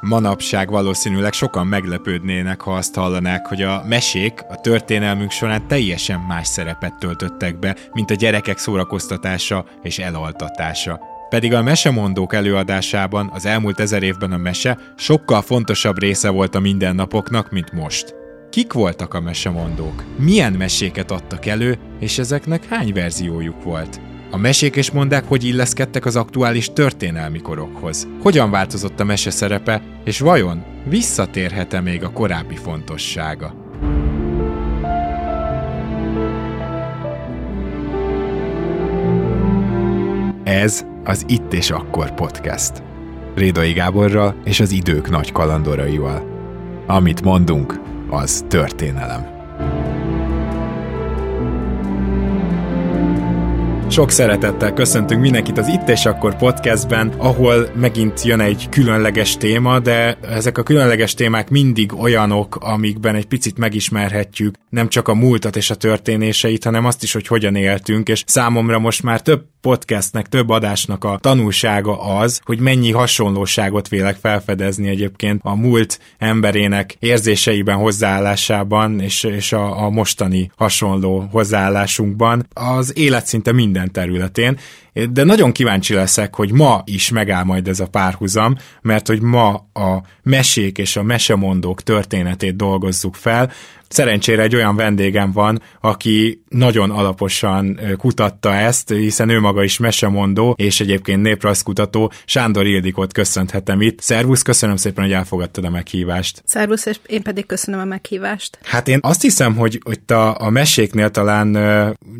Manapság valószínűleg sokan meglepődnének, ha azt hallanák, hogy a mesék a történelmünk során teljesen más szerepet töltöttek be, mint a gyerekek szórakoztatása és elaltatása. Pedig a mesemondók előadásában az elmúlt ezer évben a mese sokkal fontosabb része volt a mindennapoknak, mint most. Kik voltak a mesemondók? Milyen meséket adtak elő, és ezeknek hány verziójuk volt? A mesék és mondák hogy illeszkedtek az aktuális történelmi korokhoz? Hogyan változott a mese szerepe, és vajon visszatérhet-e még a korábbi fontossága? Ez az Itt és Akkor podcast. Rédai Gáborral és az idők nagy kalandoraival. Amit mondunk, az történelem. Sok szeretettel köszöntünk mindenkit az Itt és Akkor podcastben, ahol megint jön egy különleges téma, de ezek a különleges témák mindig olyanok, amikben egy picit megismerhetjük nem csak a múltat és a történéseit, hanem azt is, hogy hogyan éltünk, és számomra most már több podcastnek, több adásnak a tanulsága az, hogy mennyi hasonlóságot vélek felfedezni egyébként a múlt emberének érzéseiben, hozzáállásában, és, és a, a mostani hasonló hozzáállásunkban. Az élet szinte minden területén. De nagyon kíváncsi leszek, hogy ma is megáll majd ez a párhuzam, mert hogy ma a mesék és a mesemondók történetét dolgozzuk fel, Szerencsére egy olyan vendégem van, aki nagyon alaposan kutatta ezt, hiszen ő maga is mesemondó, és egyébként néprajzkutató. Sándor Ildikot köszönhetem itt. Szervusz, köszönöm szépen, hogy elfogadtad a meghívást. Szervusz, és én pedig köszönöm a meghívást. Hát én azt hiszem, hogy itt a, a meséknél talán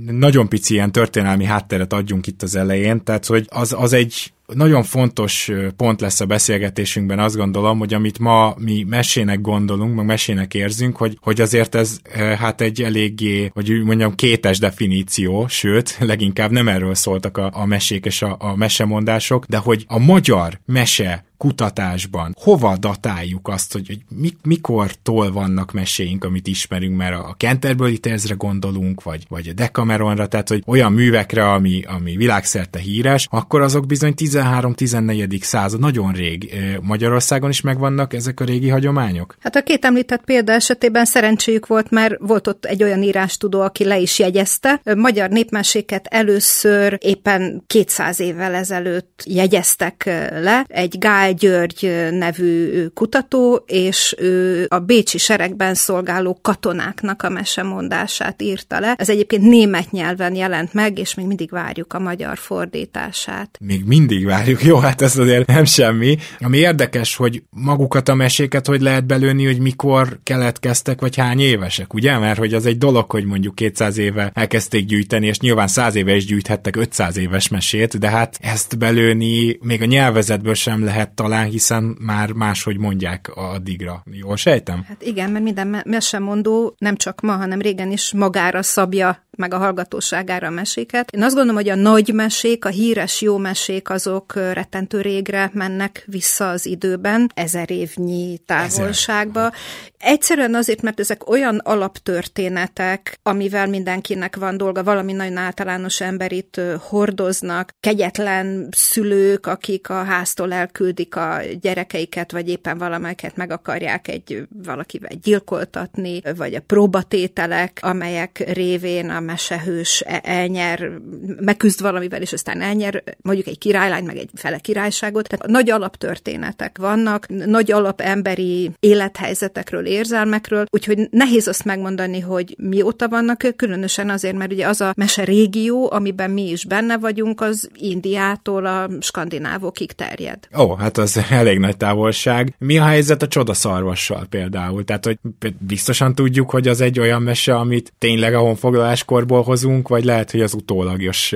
nagyon pici ilyen történelmi hátteret adjunk itt az elején, tehát hogy az, az egy nagyon fontos pont lesz a beszélgetésünkben, azt gondolom, hogy amit ma mi mesének gondolunk, meg mesének érzünk, hogy, hogy azért ez hát egy eléggé, hogy mondjam, kétes definíció, sőt, leginkább nem erről szóltak a, a mesék és a, a mesemondások, de hogy a magyar mese kutatásban hova datáljuk azt, hogy, hogy mik, mikortól vannak meséink, amit ismerünk, mert a Canterbury Tales-re gondolunk, vagy, vagy a Decameronra, tehát hogy olyan művekre, ami, ami világszerte híres, akkor azok bizony 13-14. század, nagyon rég. Magyarországon is megvannak ezek a régi hagyományok? Hát a két említett példa esetében szerencséjük volt, mert volt ott egy olyan írástudó, aki le is jegyezte. Magyar népmeséket először éppen 200 évvel ezelőtt jegyeztek le. Egy Gál György nevű kutató, és ő a bécsi seregben szolgáló katonáknak a mesemondását írta le. Ez egyébként német nyelven jelent meg, és még mindig várjuk a magyar fordítását. Még mindig várjuk, jó, hát ez azért nem semmi. Ami érdekes, hogy magukat a meséket hogy lehet belőni, hogy mikor keletkeztek, vagy hány évesek, ugye? Mert hogy az egy dolog, hogy mondjuk 200 éve elkezdték gyűjteni, és nyilván 100 éve is gyűjthettek 500 éves mesét, de hát ezt belőni még a nyelvezetből sem lehet talán, hiszen már máshogy mondják addigra. Jól sejtem? Hát igen, mert minden mesemondó nem csak ma, hanem régen is magára szabja meg a hallgatóságára a meséket. Én azt gondolom, hogy a nagy mesék, a híres jó mesék, azok rettentő régre mennek vissza az időben, ezer évnyi távolságba. Ezer. Egyszerűen azért, mert ezek olyan alaptörténetek, amivel mindenkinek van dolga, valami nagyon általános emberit hordoznak, kegyetlen szülők, akik a háztól elküldik a gyerekeiket, vagy éppen valamelyiket meg akarják egy valakivel gyilkoltatni, vagy a próbatételek, amelyek révén a mesehős e- elnyer, megküzd valamivel, és aztán elnyer mondjuk egy királylány, meg egy fele királyságot. Tehát nagy alaptörténetek vannak, nagy alapemberi élethelyzetekről, érzelmekről, úgyhogy nehéz azt megmondani, hogy mióta vannak ők, különösen azért, mert ugye az a mese régió, amiben mi is benne vagyunk, az Indiától a skandinávokig terjed. Ó, hát az elég nagy távolság. Mi a helyzet a csodaszarvassal például? Tehát, hogy biztosan tudjuk, hogy az egy olyan mese, amit tényleg a honfoglaláskorból hozunk, vagy lehet, hogy az utólagos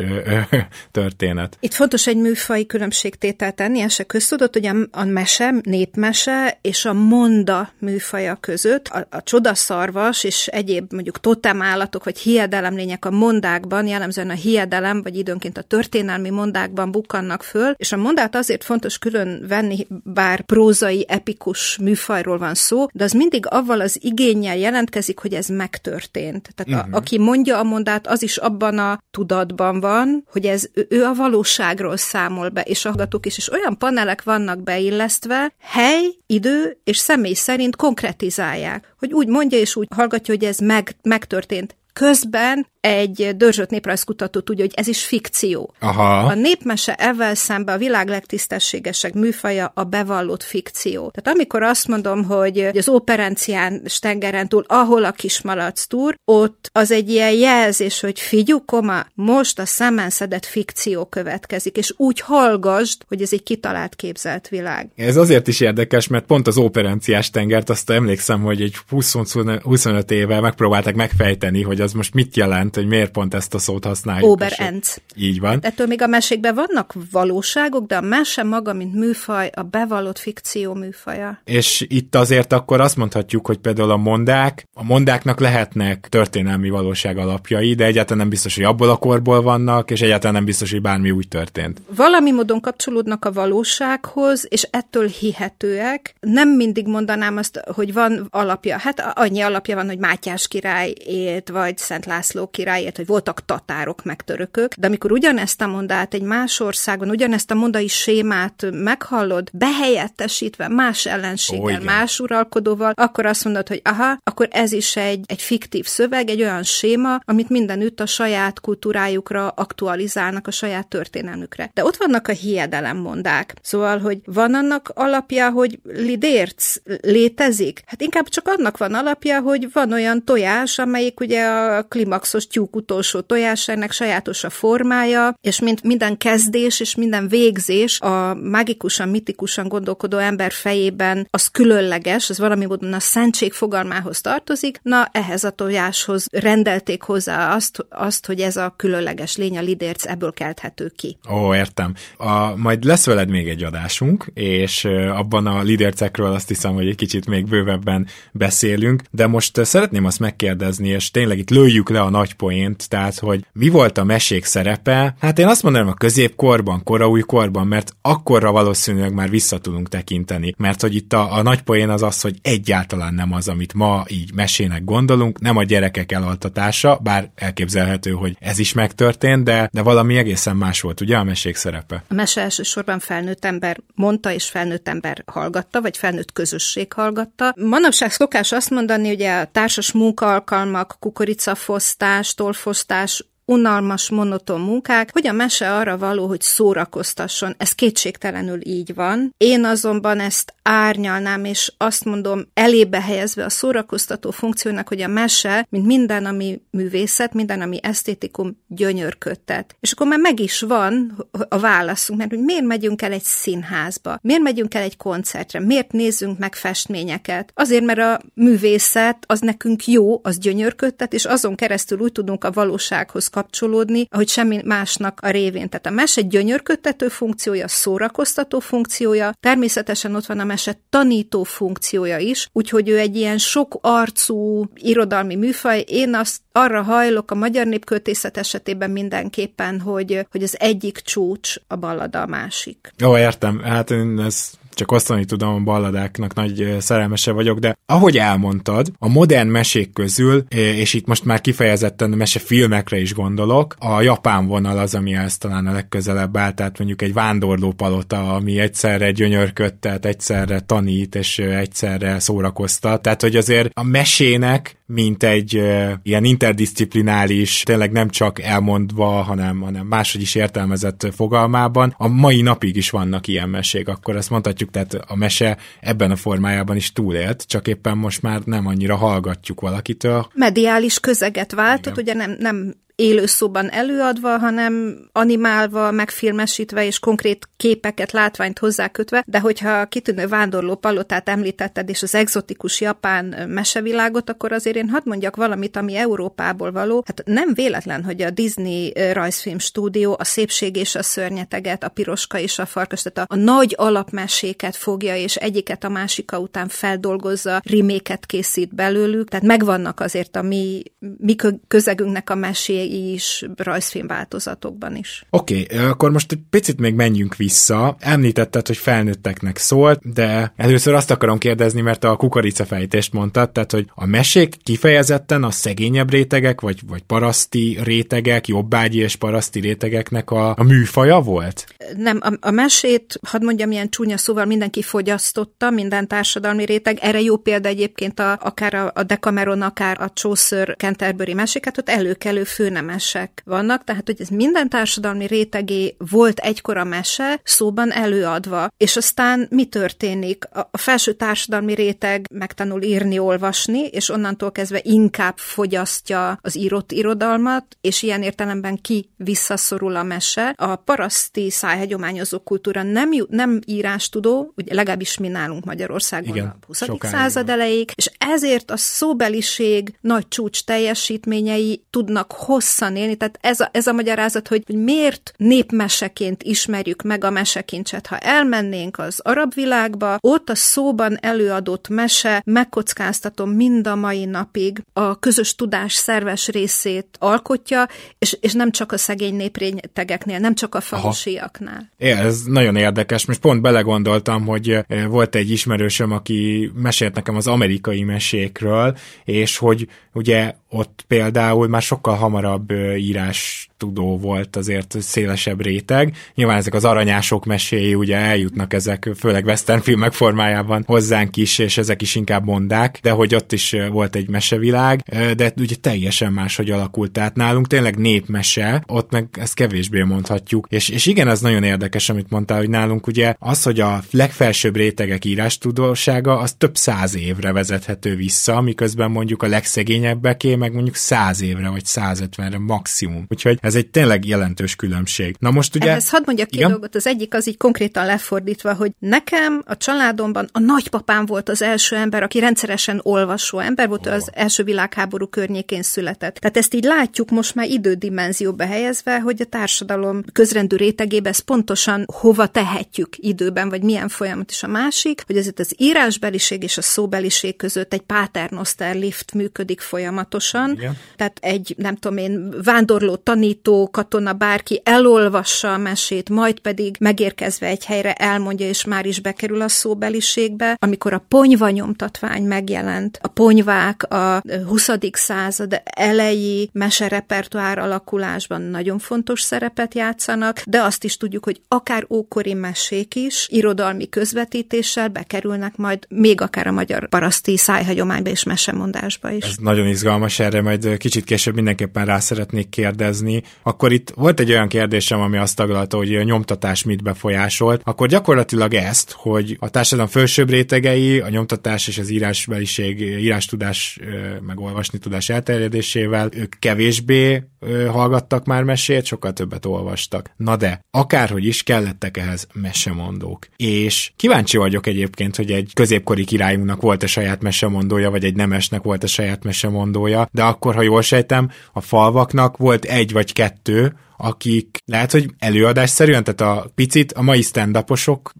történet. Itt fontos egy műfai különbségtétel tenni, ez se köztudott, hogy a, a mese, népmese és a monda műfaja között a, a csodaszarvas és egyéb mondjuk totemállatok vagy hiedelemlények a mondákban, jellemzően a hiedelem vagy időnként a történelmi mondákban bukkannak föl, és a mondát azért fontos külön venni, bár prózai, epikus műfajról van szó, de az mindig avval az igényel jelentkezik, hogy ez megtörtént. Tehát uh-huh. a, mhm. aki mondja a mondát, az is abban a tudatban van, hogy ez ő a valóságról számol be, és a hallgatók is, és olyan panelek vannak beillesztve, hely, idő és személy szerint konkretizálják, hogy úgy mondja és úgy hallgatja, hogy ez meg, megtörtént. Közben egy dörzsött néprajzkutató tudja, hogy ez is fikció. Aha. A népmese ezzel szembe a világ legtisztességesebb műfaja a bevallott fikció. Tehát amikor azt mondom, hogy az operencián stengeren túl, ahol a kismalac túr, ott az egy ilyen jelzés, hogy figyú, koma, most a szemen szedett fikció következik, és úgy hallgasd, hogy ez egy kitalált képzelt világ. Ez azért is érdekes, mert pont az operenciás tengert, azt emlékszem, hogy egy 20-25 éve megpróbálták megfejteni, hogy az most mit jelent, hogy miért pont ezt a szót használjuk. Oberenc. Így van. Ettől még a mesékben vannak valóságok, de a mese maga, mint műfaj, a bevallott fikció műfaja. És itt azért akkor azt mondhatjuk, hogy például a mondák, a mondáknak lehetnek történelmi valóság alapjai, de egyáltalán nem biztos, hogy abból a korból vannak, és egyáltalán nem biztos, hogy bármi úgy történt. Valami módon kapcsolódnak a valósághoz, és ettől hihetőek. Nem mindig mondanám azt, hogy van alapja. Hát annyi alapja van, hogy Mátyás király élt, vagy Szent László királyért, hogy voltak tatárok, meg törökök, de amikor ugyanezt a mondát egy más országon, ugyanezt a mondai sémát meghallod, behelyettesítve más ellenséggel, oh, más uralkodóval, akkor azt mondod, hogy aha, akkor ez is egy, egy fiktív szöveg, egy olyan séma, amit mindenütt a saját kultúrájukra aktualizálnak, a saját történelmükre. De ott vannak a hiedelemmondák. Szóval, hogy van annak alapja, hogy lidérc létezik? Hát inkább csak annak van alapja, hogy van olyan tojás, amelyik ugye a klimaxos tyúk utolsó tojásának sajátos a formája, és mint minden kezdés és minden végzés a mágikusan, mitikusan gondolkodó ember fejében az különleges, az valami módon a szentség fogalmához tartozik, na ehhez a tojáshoz rendelték hozzá azt, azt hogy ez a különleges lény, a lidérc ebből kelthető ki. Ó, értem. A, majd lesz veled még egy adásunk, és abban a lidércekről azt hiszem, hogy egy kicsit még bővebben beszélünk, de most szeretném azt megkérdezni, és tényleg itt lőjük le a nagy poént, tehát, hogy mi volt a mesék szerepe? Hát én azt mondanám a középkorban, koraújkorban, mert akkorra valószínűleg már vissza tudunk tekinteni, mert hogy itt a, a nagy poén az az, hogy egyáltalán nem az, amit ma így mesének gondolunk, nem a gyerekek elaltatása, bár elképzelhető, hogy ez is megtörtént, de, de valami egészen más volt, ugye a mesék szerepe? A mese elsősorban felnőtt ember mondta, és felnőtt ember hallgatta, vagy felnőtt közösség hallgatta. Manapság szokás azt mondani, hogy a társas munkaalkalmak, kukoricafosztás, tolfosztás unalmas, monoton munkák, hogy a mese arra való, hogy szórakoztasson. Ez kétségtelenül így van. Én azonban ezt árnyalnám, és azt mondom, elébe helyezve a szórakoztató funkciónak, hogy a mese, mint minden, ami művészet, minden, ami esztétikum, gyönyörködtet. És akkor már meg is van a válaszunk, mert hogy miért megyünk el egy színházba, miért megyünk el egy koncertre, miért nézzünk meg festményeket. Azért, mert a művészet az nekünk jó, az gyönyörködtet, és azon keresztül úgy tudunk a valósághoz kapcsolódni, ahogy semmi másnak a révén. Tehát a mese gyönyörködtető funkciója, szórakoztató funkciója, természetesen ott van a mese tanító funkciója is, úgyhogy ő egy ilyen sok arcú irodalmi műfaj. Én azt arra hajlok a magyar népköltészet esetében mindenképpen, hogy, hogy az egyik csúcs a ballada a másik. Jó, értem. Hát én ez csak osztani tudom, a balladáknak nagy szerelmese vagyok, de ahogy elmondtad, a modern mesék közül, és itt most már kifejezetten mesefilmekre is gondolok, a japán vonal az, ami ezt talán a legközelebb áll, tehát mondjuk egy vándorló palota, ami egyszerre gyönyörködtet, egyszerre tanít, és egyszerre szórakoztat. Tehát, hogy azért a mesének mint egy uh, ilyen interdisziplinális, tényleg nem csak elmondva, hanem, hanem máshogy is értelmezett fogalmában. A mai napig is vannak ilyen mesék, akkor azt mondhatjuk, tehát a mese ebben a formájában is túlélt, csak éppen most már nem annyira hallgatjuk valakitől. Mediális közeget váltott, Igen. ugye nem, nem élőszóban előadva, hanem animálva, megfilmesítve és konkrét képeket, látványt hozzákötve, de hogyha a kitűnő vándorló palotát említetted, és az egzotikus japán mesevilágot, akkor azért én hadd mondjak valamit, ami Európából való. Hát nem véletlen, hogy a Disney rajzfilm stúdió a szépség és a szörnyeteget, a piroska és a farkas, tehát a, a nagy alapmeséket fogja, és egyiket a másika után feldolgozza, riméket készít belőlük, tehát megvannak azért a mi, mi közegünknek a mesé is rajzfilm változatokban is. Oké, okay, akkor most egy picit még menjünk vissza. Említetted, hogy felnőtteknek szólt, de először azt akarom kérdezni, mert a kukoricafejtést mondtad, tehát hogy a mesék kifejezetten a szegényebb rétegek, vagy, vagy paraszti rétegek, jobbágyi és paraszti rétegeknek a, a műfaja volt? Nem, a, a mesét, hadd mondjam ilyen csúnya szóval, mindenki fogyasztotta, minden társadalmi réteg. Erre jó példa egyébként a, akár a, a Decameron, akár a Chaucer Canterbury meséket, ott előkelő fő főnemesek vannak, tehát hogy ez minden társadalmi rétegé volt egykor a mese szóban előadva, és aztán mi történik? A felső társadalmi réteg megtanul írni, olvasni, és onnantól kezdve inkább fogyasztja az írott irodalmat, és ilyen értelemben ki visszaszorul a mese. A paraszti szájhegyományozó kultúra nem, nem írástudó, ugye legalábbis mi nálunk Magyarországon Igen, a 20. század elejéig, és ezért a szóbeliség nagy csúcs teljesítményei tudnak hosszú hosszan élni, tehát ez a, ez a magyarázat, hogy, miért népmeseként ismerjük meg a mesekincset. Ha elmennénk az arab világba, ott a szóban előadott mese, megkockáztatom mind a mai napig, a közös tudás szerves részét alkotja, és, és nem csak a szegény néprénytegeknél, nem csak a falusiaknál. Ez nagyon érdekes. Most pont belegondoltam, hogy eh, volt egy ismerősöm, aki mesélt nekem az amerikai mesékről, és hogy ugye ott például már sokkal hamarabb írás tudó volt azért szélesebb réteg. Nyilván ezek az aranyások meséi ugye eljutnak ezek, főleg western filmek formájában hozzánk is, és ezek is inkább mondák, de hogy ott is volt egy mesevilág, de ugye teljesen máshogy alakult. Tehát nálunk tényleg népmese, ott meg ezt kevésbé mondhatjuk. És, és igen, ez nagyon érdekes, amit mondtál, hogy nálunk ugye az, hogy a legfelsőbb rétegek írástudósága, az több száz évre vezethető vissza, miközben mondjuk a legszegényebbeké meg mondjuk száz évre vagy 150-re maximum. Úgyhogy ez egy tényleg jelentős különbség. Na most ugye... Ehhez hadd mondjak két dolgot. Az egyik az így konkrétan lefordítva, hogy nekem a családomban a nagypapám volt az első ember, aki rendszeresen olvasó ember volt, oh. az első világháború környékén született. Tehát ezt így látjuk most már idődimenzióba helyezve, hogy a társadalom közrendű rétegébe ezt pontosan hova tehetjük időben, vagy milyen folyamat is a másik, hogy ezért az írásbeliség és a szóbeliség között egy paternoster lift működik folyamatosan. Igen. Tehát egy, nem tudom én, vándorló tanít tanító, katona, bárki elolvassa a mesét, majd pedig megérkezve egy helyre elmondja, és már is bekerül a szóbeliségbe. Amikor a ponyva nyomtatvány megjelent, a ponyvák a 20. század elejé meserepertoár alakulásban nagyon fontos szerepet játszanak, de azt is tudjuk, hogy akár ókori mesék is irodalmi közvetítéssel bekerülnek majd még akár a magyar paraszti szájhagyományba és mesemondásba is. Ez nagyon izgalmas, erre majd kicsit később mindenképpen rá szeretnék kérdezni, akkor itt volt egy olyan kérdésem, ami azt taglalta, hogy a nyomtatás mit befolyásolt, akkor gyakorlatilag ezt, hogy a társadalom felsőbb rétegei a nyomtatás és az írásbeliség, írástudás, meg olvasni tudás elterjedésével, ők kevésbé hallgattak már mesét, sokkal többet olvastak. Na de, akárhogy is kellettek ehhez mesemondók. És kíváncsi vagyok egyébként, hogy egy középkori királyunknak volt-e saját mesemondója, vagy egy nemesnek volt-e saját mesemondója, de akkor, ha jól sejtem, a falvaknak volt egy vagy kettő, akik lehet, hogy előadásszerűen, tehát a picit a mai stand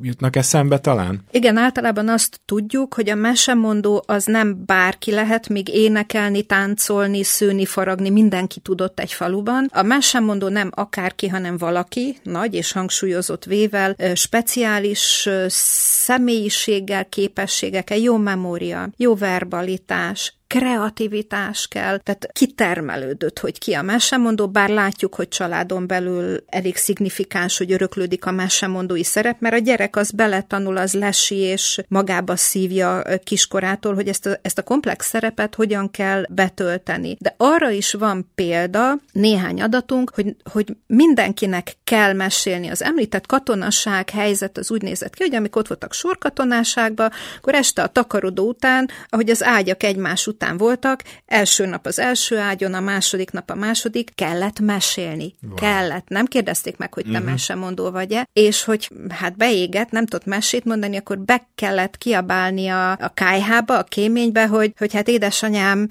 jutnak eszembe talán? Igen, általában azt tudjuk, hogy a mesemondó az nem bárki lehet, még énekelni, táncolni, szőni, faragni, mindenki tudott egy faluban. A mesemondó nem akárki, hanem valaki, nagy és hangsúlyozott vével, speciális személyiséggel, képességekkel, jó memória, jó verbalitás, kreativitás kell, tehát kitermelődött, hogy ki a mesemondó, bár látjuk, hogy családon belül elég szignifikáns, hogy öröklődik a mesemondói szerep, mert a gyerek az beletanul, az lesi, és magába szívja kiskorától, hogy ezt a, ezt a komplex szerepet hogyan kell betölteni. De arra is van példa, néhány adatunk, hogy, hogy mindenkinek kell mesélni. Az említett katonaság helyzet az úgy nézett ki, hogy amikor ott voltak sorkatonáságba, akkor este a takarodó után, ahogy az ágyak egymás után voltak, első nap az első ágyon, a második nap a második, kellett mesélni. Wow. Kellett. Nem kérdezték meg, hogy te uh-huh. mesemondó vagy-e, és hogy hát beégett, nem tudott mesét mondani, akkor be kellett kiabálni a, a kájhába, a kéménybe, hogy, hogy hát édesanyám,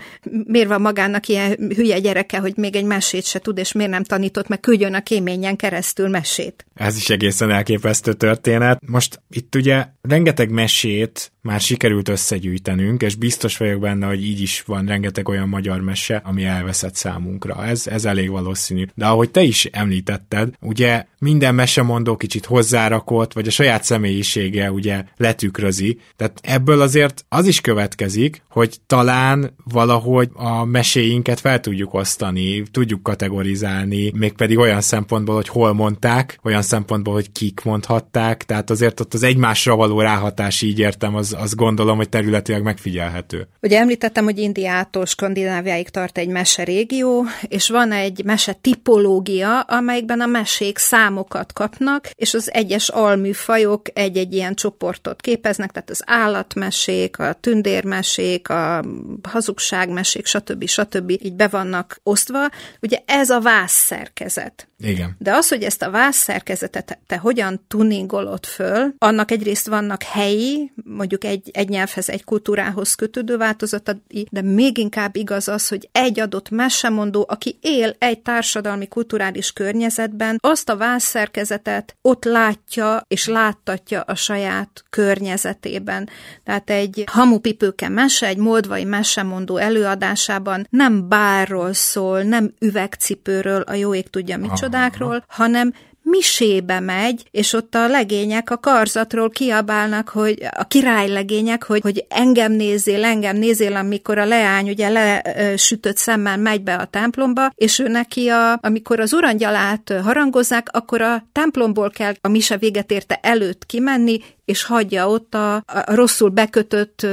miért van magának ilyen hülye gyereke, hogy még egy mesét se tud, és miért nem tanított meg, küldjön a kéményen keresztül mesét. Ez is egészen elképesztő történet. Most itt ugye rengeteg mesét már sikerült összegyűjtenünk, és biztos vagyok benne, hogy így is van rengeteg olyan magyar mese, ami elveszett számunkra. Ez, ez elég valószínű. De ahogy te is említetted, ugye minden mesemondó kicsit hozzárakott, vagy a saját személyisége ugye letükrözi. Tehát ebből azért az is következik, hogy talán valahogy a meséinket fel tudjuk osztani, tudjuk kategorizálni, mégpedig olyan szempontból, hogy hol mondták, olyan szempontból, hogy kik mondhatták, tehát azért ott az egymásra való ráhatás, így értem, az, az gondolom, hogy területileg megfigyelhető. Ugye említettem, hogy Indiától Skandináviáig tart egy mese régió, és van egy mese tipológia, amelyikben a mesék számokat kapnak, és az egyes alműfajok egy-egy ilyen csoportot képeznek, tehát az állatmesék, a tündérmesék, a hazugságmesék, stb. stb. így be vannak osztva. Ugye ez a vászszerkezet. Igen. De az, hogy ezt a vászszerkezetet te hogyan tuningolod föl, annak egyrészt vannak helyi, mondjuk egy, egy nyelvhez, egy kultúrához kötődő változatai, de még inkább igaz az, hogy egy adott mesemondó, aki él egy társadalmi kulturális környezetben, azt a vászszerkezetet ott látja és láttatja a saját környezetében. Tehát egy hamupipőke mese, egy moldvai mesemondó előadásában nem bárról szól, nem üvegcipőről, a jó ég tudja micsodákról, hanem misébe megy, és ott a legények a karzatról kiabálnak, hogy a királylegények, hogy, hogy engem nézzél, engem nézzél, amikor a leány ugye lesütött szemmel megy be a templomba, és ő neki, a, amikor az urangyalát harangozzák, akkor a templomból kell a mise véget érte előtt kimenni, és hagyja ott a, a rosszul bekötött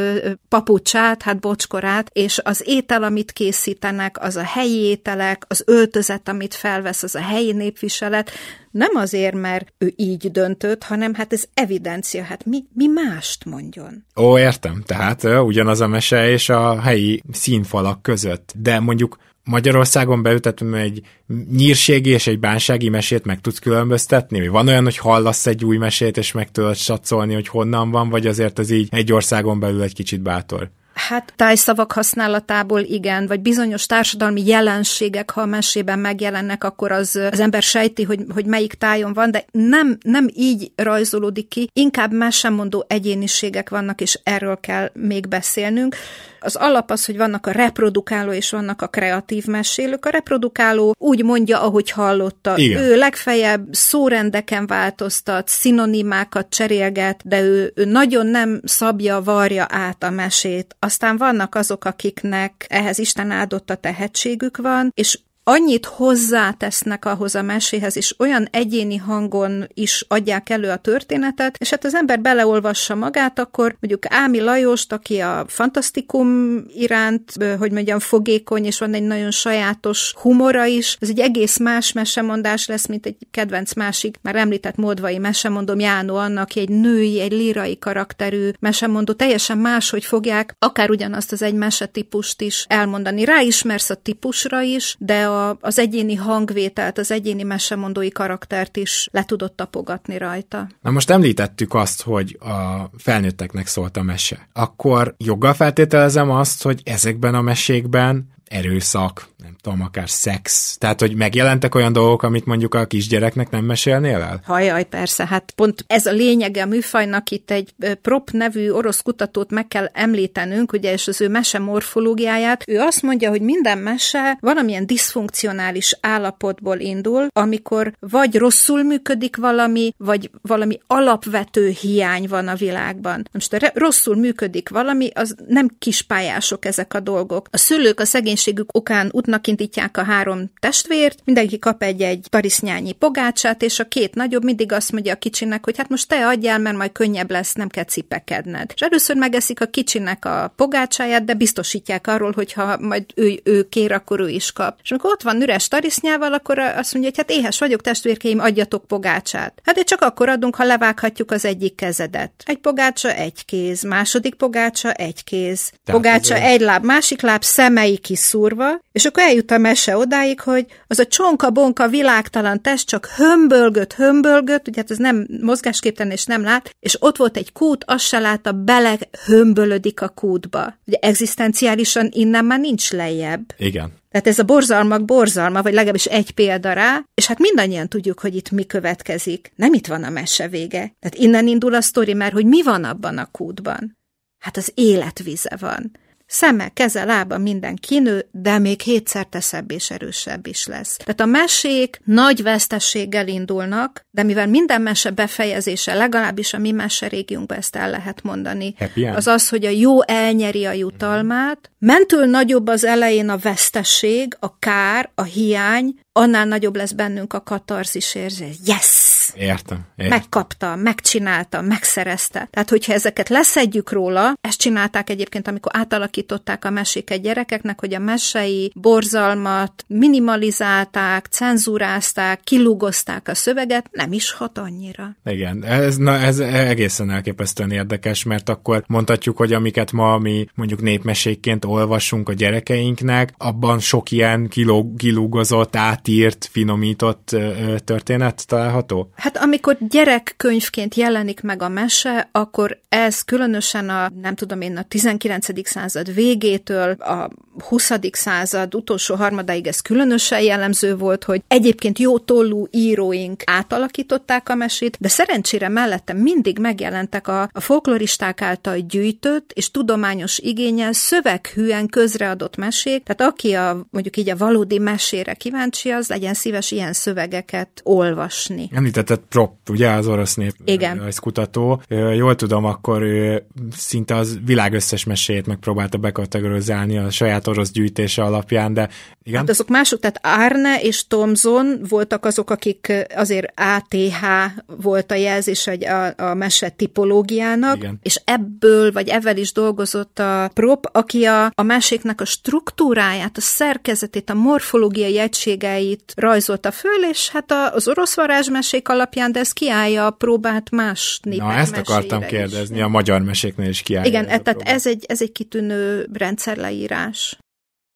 papucsát, hát bocskorát, és az étel, amit készítenek, az a helyi ételek, az öltözet, amit felvesz, az a helyi népviselet, nem azért, mert ő így döntött, hanem hát ez evidencia, hát mi, mi mást mondjon. Ó, értem, tehát ugyanaz a mese és a helyi színfalak között, de mondjuk Magyarországon belül, tehát egy nyírségi és egy bánsági mesét meg tudsz különböztetni? Van olyan, hogy hallasz egy új mesét, és meg tudod satszolni, hogy honnan van, vagy azért az így egy országon belül egy kicsit bátor? Hát tájszavak használatából igen, vagy bizonyos társadalmi jelenségek, ha a mesében megjelennek, akkor az, az ember sejti, hogy, hogy melyik tájon van, de nem, nem így rajzolódik ki, inkább mesemondó egyéniségek vannak, és erről kell még beszélnünk. Az alap az, hogy vannak a reprodukáló és vannak a kreatív mesélők. A reprodukáló úgy mondja, ahogy hallotta. Igen. Ő legfeljebb szórendeken változtat, szinonimákat cserélget, de ő, ő nagyon nem szabja, varja át a mesét. Aztán vannak azok, akiknek ehhez Isten áldott a tehetségük van, és annyit hozzátesznek ahhoz a meséhez, és olyan egyéni hangon is adják elő a történetet, és hát az ember beleolvassa magát, akkor mondjuk Ámi Lajost, aki a fantasztikum iránt, hogy mondjam, fogékony, és van egy nagyon sajátos humora is, ez egy egész más mesemondás lesz, mint egy kedvenc másik, már említett módvai mesemondom Jánó annak, aki egy női, egy lírai karakterű mesemondó, teljesen máshogy fogják akár ugyanazt az egy mesetípust is elmondani. Ráismersz a típusra is, de a, az egyéni hangvételt, az egyéni mesemondói karaktert is le tudott tapogatni rajta. Na most említettük azt, hogy a felnőtteknek szólt a mese. Akkor joggal feltételezem azt, hogy ezekben a mesékben erőszak, tudom, akár szex. Tehát, hogy megjelentek olyan dolgok, amit mondjuk a kisgyereknek nem mesélnél el? Hajaj, persze, hát pont ez a lényege a műfajnak, itt egy Prop nevű orosz kutatót meg kell említenünk, ugye, és az ő mese morfológiáját. Ő azt mondja, hogy minden mese valamilyen diszfunkcionális állapotból indul, amikor vagy rosszul működik valami, vagy valami alapvető hiány van a világban. Most a rosszul működik valami, az nem kispályások ezek a dolgok. A szülők a szegénységük okán útnak indítják a három testvért, mindenki kap egy-egy tarisznyányi pogácsát, és a két nagyobb mindig azt mondja a kicsinek, hogy hát most te adjál, mert majd könnyebb lesz, nem kell cipekedned. És először megeszik a kicsinek a pogácsáját, de biztosítják arról, hogy ha majd ő, ő kér, akkor ő is kap. És amikor ott van üres tarisznyával, akkor azt mondja, hogy hát éhes vagyok, testvérkeim, adjatok pogácsát. Hát de csak akkor adunk, ha levághatjuk az egyik kezedet. Egy pogácsa, egy kéz, második pogácsa, egy kéz. Tehát pogácsa, egy láb, másik láb, szemei kiszúrva, és akkor eljut a mese odáig, hogy az a csonka-bonka világtalan test csak hömbölgött, hömbölgött, ugye hát ez nem mozgásképtelen és nem lát, és ott volt egy kút, azt se látta, bele hömbölödik a kútba. Ugye egzisztenciálisan innen már nincs lejjebb. Igen. Tehát ez a borzalmak borzalma, vagy legalábbis egy példa rá, és hát mindannyian tudjuk, hogy itt mi következik. Nem itt van a mese vége. Tehát innen indul a sztori, mert hogy mi van abban a kútban? Hát az életvize van. Szeme, keze, lába minden kinő, de még hétszer teszebb és erősebb is lesz. Tehát a mesék nagy vesztességgel indulnak, de mivel minden mese befejezése, legalábbis a mi mese régiónkban ezt el lehet mondani, az az, hogy a jó elnyeri a jutalmát, mentől nagyobb az elején a vesztesség, a kár, a hiány, annál nagyobb lesz bennünk a katarzis érzés. Yes! Értem, értem. Megkapta, megcsinálta, megszerezte. Tehát, hogyha ezeket leszedjük róla, ezt csinálták egyébként, amikor átalakították a meséket gyerekeknek, hogy a mesei borzalmat minimalizálták, cenzúrázták, kilugozták a szöveget, nem is hat annyira. Igen, ez, na, ez egészen elképesztően érdekes, mert akkor mondhatjuk, hogy amiket ma mi mondjuk népmesékként olvasunk a gyerekeinknek, abban sok ilyen kilúgozott, átírt, finomított történet található? Hát amikor gyerekkönyvként jelenik meg a mese, akkor ez különösen a, nem tudom én, a 19. század végétől a 20. század utolsó harmadáig ez különösen jellemző volt, hogy egyébként jó tollú íróink átalakították a mesét, de szerencsére mellette mindig megjelentek a, a folkloristák által gyűjtött és tudományos igényel szöveghűen közreadott mesék, tehát aki a, mondjuk így a valódi mesére kíváncsi, az legyen szíves ilyen szövegeket olvasni. Említetted Prop, ugye az orosz nép Igen. kutató. Jól tudom, akkor szinte az világ összes meséjét megpróbálta bekategorizálni a saját orosz gyűjtése alapján, de igen. Hát azok mások, tehát Arne és Thomson voltak azok, akik azért ATH volt a jelzés egy a, a mese tipológiának, igen. és ebből, vagy ebben is dolgozott a Prop, aki a, a meséknek a struktúráját, a szerkezetét, a morfológiai egységeit rajzolta föl, és hát az orosz varázsmesék alapján, de ez kiállja a próbát más népek Na, ezt akartam kérdezni, is. a magyar meséknél is kiállja. Igen, ez tehát ez egy, ez egy kitűnő rendszerleírás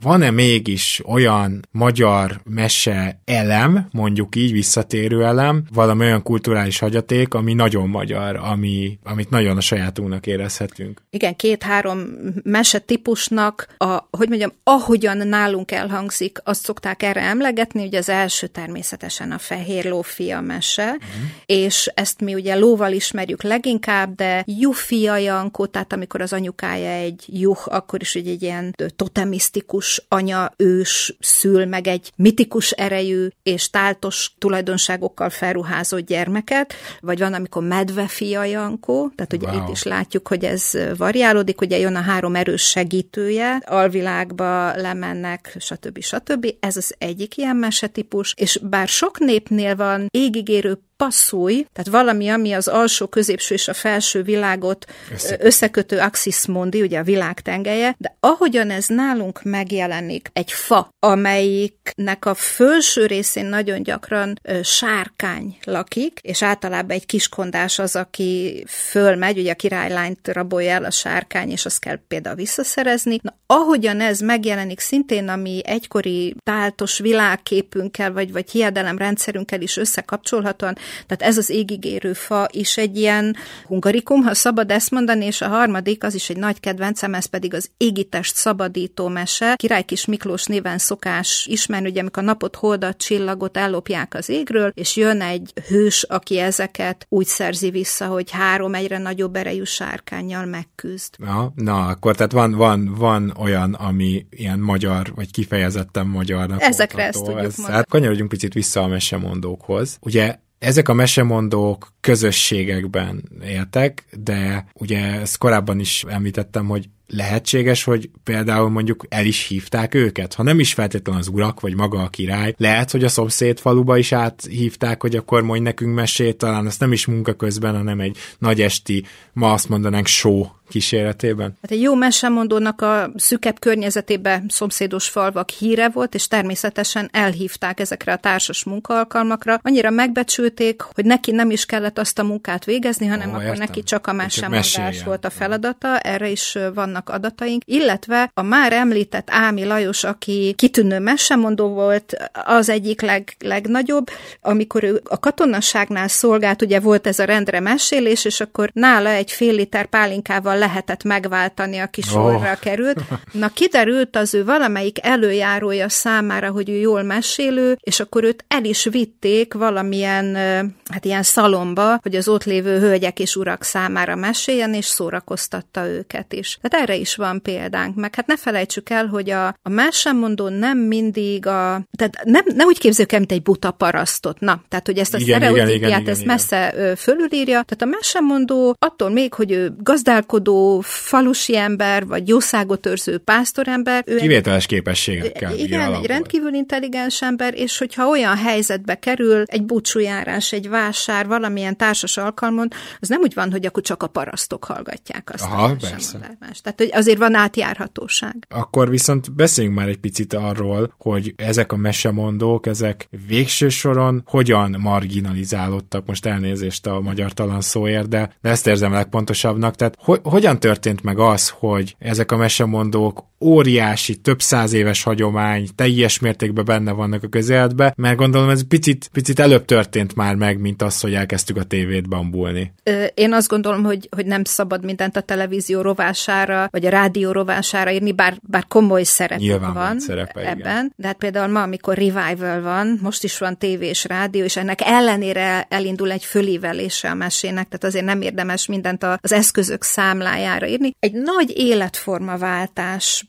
van-e mégis olyan magyar mese elem, mondjuk így visszatérő elem, valami olyan kulturális hagyaték, ami nagyon magyar, ami, amit nagyon a sajátunknak érezhetünk? Igen, két-három mese típusnak, a, hogy mondjam, ahogyan nálunk elhangzik, azt szokták erre emlegetni, hogy az első természetesen a fehér lófia mese, uh-huh. és ezt mi ugye lóval ismerjük leginkább, de Jufia Jankó, tehát amikor az anyukája egy juh, akkor is ugye egy ilyen totemisztikus anya ős szül meg egy mitikus erejű és táltos tulajdonságokkal felruházott gyermeket, vagy van, amikor medve fia Jankó, tehát ugye wow. itt is látjuk, hogy ez variálódik, ugye jön a három erős segítője, alvilágba lemennek, stb. stb. Ez az egyik ilyen mesetípus, és bár sok népnél van égigérő passzúj, tehát valami, ami az alsó, középső és a felső világot Össze. összekötő axis mondi, ugye a világ tengelye, de ahogyan ez nálunk megjelenik, egy fa, amelyiknek a felső részén nagyon gyakran ö, sárkány lakik, és általában egy kiskondás az, aki fölmegy, ugye a királylányt rabolja el a sárkány, és azt kell például visszaszerezni. Na, ahogyan ez megjelenik szintén, ami egykori táltos világképünkkel, vagy, vagy hiedelemrendszerünkkel is összekapcsolhatóan, Tehát ez az égigérő fa is egy ilyen hungarikum, ha szabad ezt mondani, és a harmadik, az is egy nagy kedvencem, ez pedig az égitest szabadító mese. Király Kis Miklós néven szokás ismerni, ugye amikor a napot, holdat, csillagot ellopják az égről, és jön egy hős, aki ezeket úgy szerzi vissza, hogy három egyre nagyobb erejű sárkányjal megküzd. Na, na, akkor tehát van, van, van olyan, ami ilyen magyar, vagy kifejezetten magyarnak Ezekre ezt tudjuk ez, Hát kanyarodjunk picit vissza a mesemondókhoz. Ugye ezek a mesemondók közösségekben éltek, de ugye ezt korábban is említettem, hogy lehetséges, hogy például mondjuk el is hívták őket, ha nem is feltétlenül az urak, vagy maga a király, lehet, hogy a szomszéd faluba is áthívták, hogy akkor mondj nekünk mesét, talán ezt nem is munka közben, hanem egy nagy esti, ma azt mondanánk show kíséretében? Hát egy jó mesemondónak a szükebb környezetében szomszédos falvak híre volt, és természetesen elhívták ezekre a társas munkaalkalmakra. Annyira megbecsülték, hogy neki nem is kellett azt a munkát végezni, hanem oh, akkor értem. neki csak a mesemondás volt a feladata, erre is vannak adataink, illetve a már említett Ámi Lajos, aki kitűnő mesemondó volt, az egyik leg, legnagyobb, amikor ő a katonasságnál szolgált, ugye volt ez a rendre mesélés, és akkor nála egy fél liter pálinkával lehetett megváltani, aki sorra oh. került. Na, kiderült az ő valamelyik előjárója számára, hogy ő jól mesélő, és akkor őt el is vitték valamilyen, hát ilyen szalomba, hogy az ott lévő hölgyek és urak számára meséljen, és szórakoztatta őket is. Tehát erre is van példánk, meg hát ne felejtsük el, hogy a, a mesemondó nem mindig a, tehát nem, nem úgy képzeljük el, mint egy buta parasztot, na, tehát hogy ezt a sztereotípiát, ezt messze igen. fölülírja, tehát a mesemondó attól még, hogy ő gazdálkodó, falusi ember, vagy jószágot őrző pásztorember. Ő Kivételes képességekkel. Igen, egy rendkívül intelligens ember, és hogyha olyan helyzetbe kerül, egy búcsújárás, egy vásár, valamilyen társas alkalmon, az nem úgy van, hogy akkor csak a parasztok hallgatják azt. Aha, persze. Tehát, hogy azért van átjárhatóság. Akkor viszont beszéljünk már egy picit arról, hogy ezek a mesemondók, ezek végső soron hogyan marginalizálódtak, most elnézést a magyar talan szóért, de, ezt érzem legpontosabbnak, tehát hogy, hogyan történt meg az, hogy ezek a mesemondók óriási, több száz éves hagyomány, teljes mértékben benne vannak a közéletben, mert gondolom ez picit, picit előbb történt már meg, mint az, hogy elkezdtük a tévét bambulni. Én azt gondolom, hogy, hogy nem szabad mindent a televízió rovására, vagy a rádió rovására írni, bár, bár komoly szerep Nyilván van szerepe, ebben. Igen. De hát például ma, amikor revival van, most is van tévé és rádió, és ennek ellenére elindul egy fölívelése a mesének, tehát azért nem érdemes mindent az eszközök számlájára írni. Egy nagy